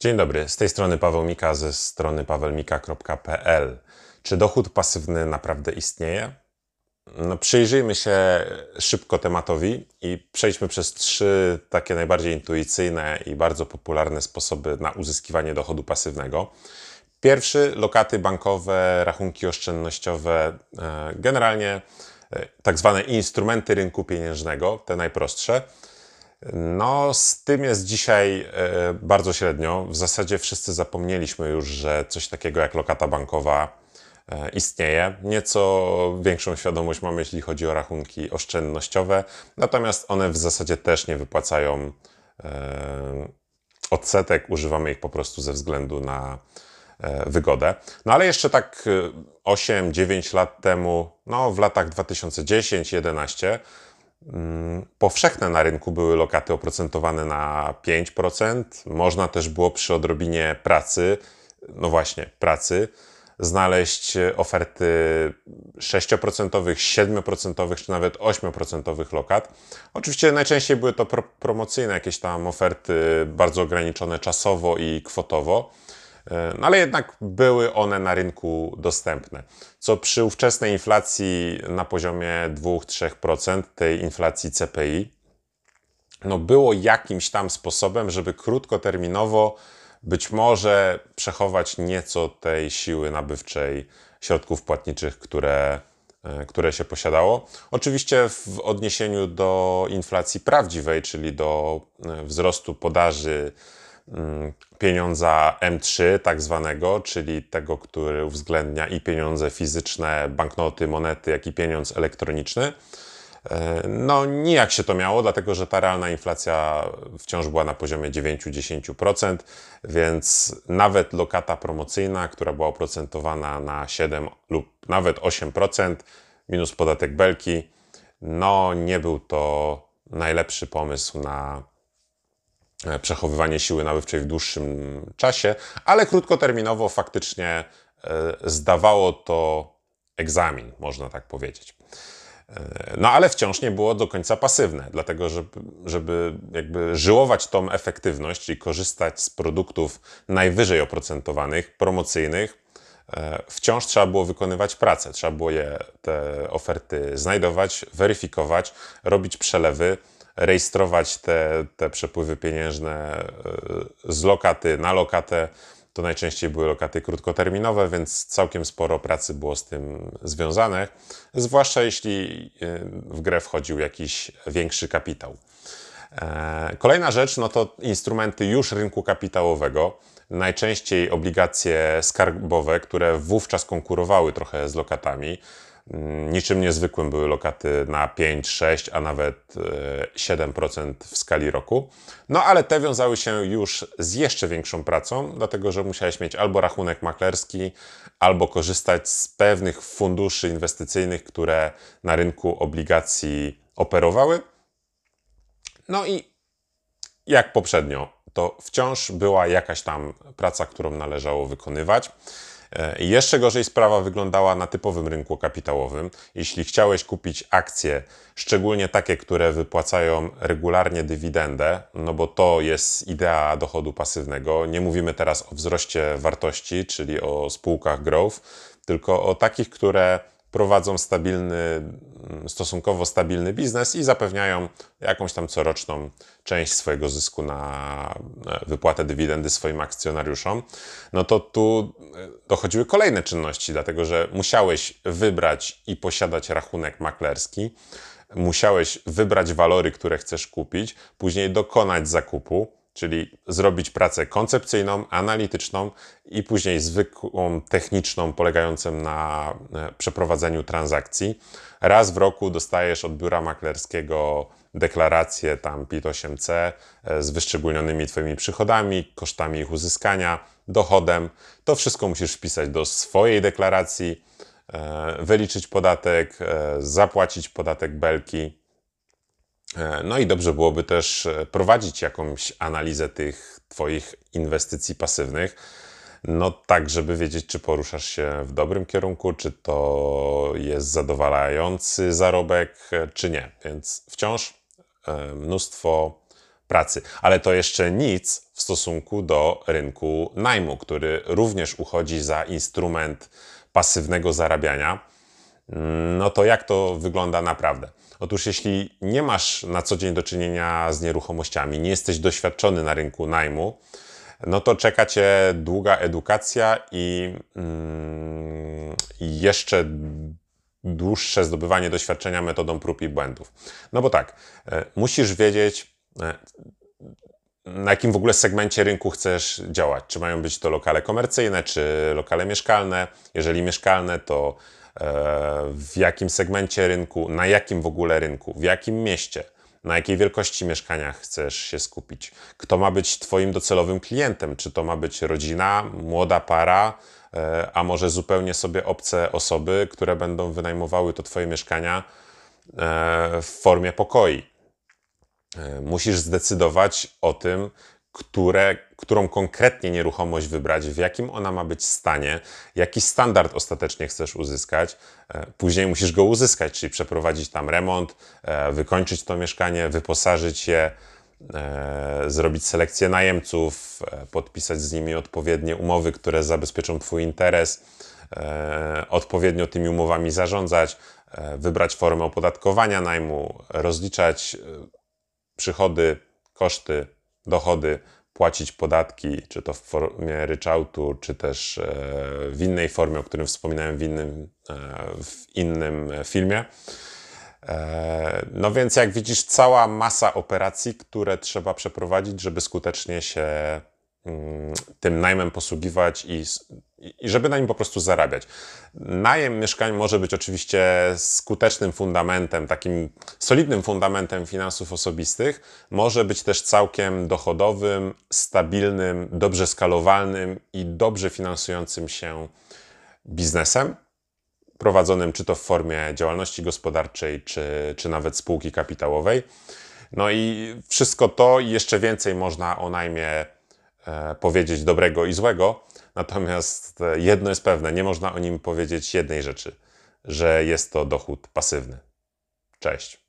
Dzień dobry, z tej strony Paweł Mika ze strony pawelmika.pl. Czy dochód pasywny naprawdę istnieje? No, przyjrzyjmy się szybko tematowi i przejdźmy przez trzy takie najbardziej intuicyjne i bardzo popularne sposoby na uzyskiwanie dochodu pasywnego. Pierwszy lokaty bankowe, rachunki oszczędnościowe, e, generalnie e, tak zwane instrumenty rynku pieniężnego, te najprostsze. No, z tym jest dzisiaj e, bardzo średnio. W zasadzie wszyscy zapomnieliśmy już, że coś takiego jak lokata bankowa e, istnieje. Nieco większą świadomość mamy, jeśli chodzi o rachunki oszczędnościowe, natomiast one w zasadzie też nie wypłacają e, odsetek, używamy ich po prostu ze względu na wygodę. No ale jeszcze tak 8-9 lat temu, no w latach 2010-11, Mm, powszechne na rynku były lokaty oprocentowane na 5%. Można też było przy odrobinie pracy, no właśnie, pracy, znaleźć oferty 6%, 7% czy nawet 8% lokat. Oczywiście najczęściej były to pro promocyjne jakieś tam oferty, bardzo ograniczone czasowo i kwotowo. No ale jednak były one na rynku dostępne, co przy ówczesnej inflacji na poziomie 2-3% tej inflacji CPI, no było jakimś tam sposobem, żeby krótkoterminowo być może przechować nieco tej siły nabywczej środków płatniczych, które, e, które się posiadało. Oczywiście w odniesieniu do inflacji prawdziwej, czyli do e, wzrostu podaży pieniądza M3, tak zwanego, czyli tego, który uwzględnia i pieniądze fizyczne, banknoty, monety, jak i pieniądz elektroniczny. E, no, nijak się to miało, dlatego że ta realna inflacja wciąż była na poziomie 9-10%, więc nawet lokata promocyjna, która była oprocentowana na 7 lub nawet 8%, minus podatek belki, no nie był to najlepszy pomysł na przechowywanie siły nabywczej w dłuższym czasie, ale krótkoterminowo faktycznie e, zdawało to egzamin, można tak powiedzieć. E, no ale wciąż nie było do końca pasywne, dlatego żeby, żeby jakby żyłować tą efektywność i korzystać z produktów najwyżej oprocentowanych, promocyjnych, wciąż trzeba było wykonywać pracę. Trzeba było je, te oferty znajdować, weryfikować, robić przelewy, rejestrować te, te przepływy pieniężne e, z lokaty na lokatę. To najczęściej były lokaty krótkoterminowe, więc całkiem sporo pracy było z tym związane, zwłaszcza jeśli e, w grę wchodził jakiś większy kapitał. E, kolejna rzecz, no to instrumenty już rynku kapitałowego, najczęściej obligacje skarbowe, które wówczas konkurowały trochę z lokatami. Mm, niczym niezwykłym były lokaty na 5, 6, a nawet 7% e, w skali roku. No ale te wiązały się już z jeszcze większą pracą, dlatego że musiałeś mieć albo rachunek maklerski, albo korzystać z pewnych funduszy inwestycyjnych, które na rynku obligacji operowały. No i jak poprzednio, to wciąż była jakaś tam praca, którą należało wykonywać. E, jeszcze gorzej sprawa wyglądała na typowym rynku kapitałowym. Jeśli chciałeś kupić akcje, szczególnie takie, które wypłacają regularnie dywidendę, no bo to jest idea dochodu pasywnego. Nie mówimy teraz o wzroście wartości, czyli o spółkach growth, tylko o takich, które prowadzą stabilny, mm, stosunkowo stabilny biznes i zapewniają jakąś tam coroczną część swojego zysku na wypłatę dywidendy swoim akcjonariuszom, no to tu e, dochodziły kolejne czynności, dlatego że musiałeś wybrać i posiadać rachunek maklerski, musiałeś wybrać walory, które chcesz kupić, później dokonać zakupu, czyli zrobić pracę koncepcyjną, analityczną i później zwykłą techniczną, polegającą na e, przeprowadzeniu transakcji. Raz w roku dostajesz od biura maklerskiego deklarację tam PIT-8C e, z wyszczególnionymi Twoimi przychodami, kosztami ich uzyskania, dochodem. To wszystko musisz wpisać do swojej deklaracji, e, wyliczyć podatek, zapłacić podatek belki no i dobrze byłoby też e, prowadzić jakąś analizę tych Twoich inwestycji pasywnych, no tak, żeby wiedzieć, czy poruszasz się w dobrym kierunku, czy to jest zadowalający zarobek, e, czy nie. Więc wciąż mnóstwo pracy. Ale to jeszcze nic w stosunku do rynku najmu, który również uchodzi za instrument pasywnego zarabiania. No to jak to wygląda naprawdę? Otóż jeśli nie masz na co dzień do czynienia z nieruchomościami, nie jesteś doświadczony na rynku najmu, no to czeka Cię długa edukacja i mm, jeszcze dłuższe zdobywanie doświadczenia metodą prób i błędów. No bo tak, e, musisz wiedzieć, e, na jakim w ogóle segmencie rynku chcesz działać. Czy mają być to lokale komercyjne, czy lokale mieszkalne. Jeżeli mieszkalne, to w jakim segmencie rynku, na jakim w ogóle rynku, w jakim mieście, na jakiej wielkości mieszkania chcesz się skupić. Kto ma być Twoim docelowym klientem? Czy to ma być rodzina, młoda para, E, a może zupełnie sobie obce osoby, które będą wynajmowały to Twoje mieszkania e, w formie pokoi. E, musisz zdecydować o tym, które, którą konkretnie nieruchomość wybrać, w jakim ona ma być stanie, jaki standard ostatecznie chcesz uzyskać. Później musisz go uzyskać, czyli przeprowadzić tam remont, wykończyć to mieszkanie, wyposażyć je e, zrobić selekcję najemców, e, podpisać z nimi odpowiednie umowy, które zabezpieczą Twój interes, e, odpowiednio tymi umowami zarządzać, e, wybrać formę opodatkowania najmu, rozliczać e, przychody, koszty, dochody, płacić podatki, czy to w formie ryczałtu, czy też e, w innej formie, o którym wspominałem w innym, w innym filmie. E, no więc jak widzisz, cała masa operacji, które trzeba przeprowadzić, żeby skutecznie się tym najmem posługiwać i, i żeby na nim po prostu zarabiać. Najem mieszkań może być oczywiście skutecznym fundamentem, takim solidnym fundamentem finansów osobistych, może być też całkiem dochodowym, stabilnym, dobrze skalowalnym i dobrze finansującym się biznesem prowadzonym czy to w formie działalności gospodarczej, czy, czy nawet spółki kapitałowej. No i wszystko to i jeszcze więcej można o najmie E, powiedzieć dobrego i złego. Natomiast e, jedno jest pewne, nie można o nim powiedzieć jednej rzeczy, że jest to dochód pasywny. Cześć.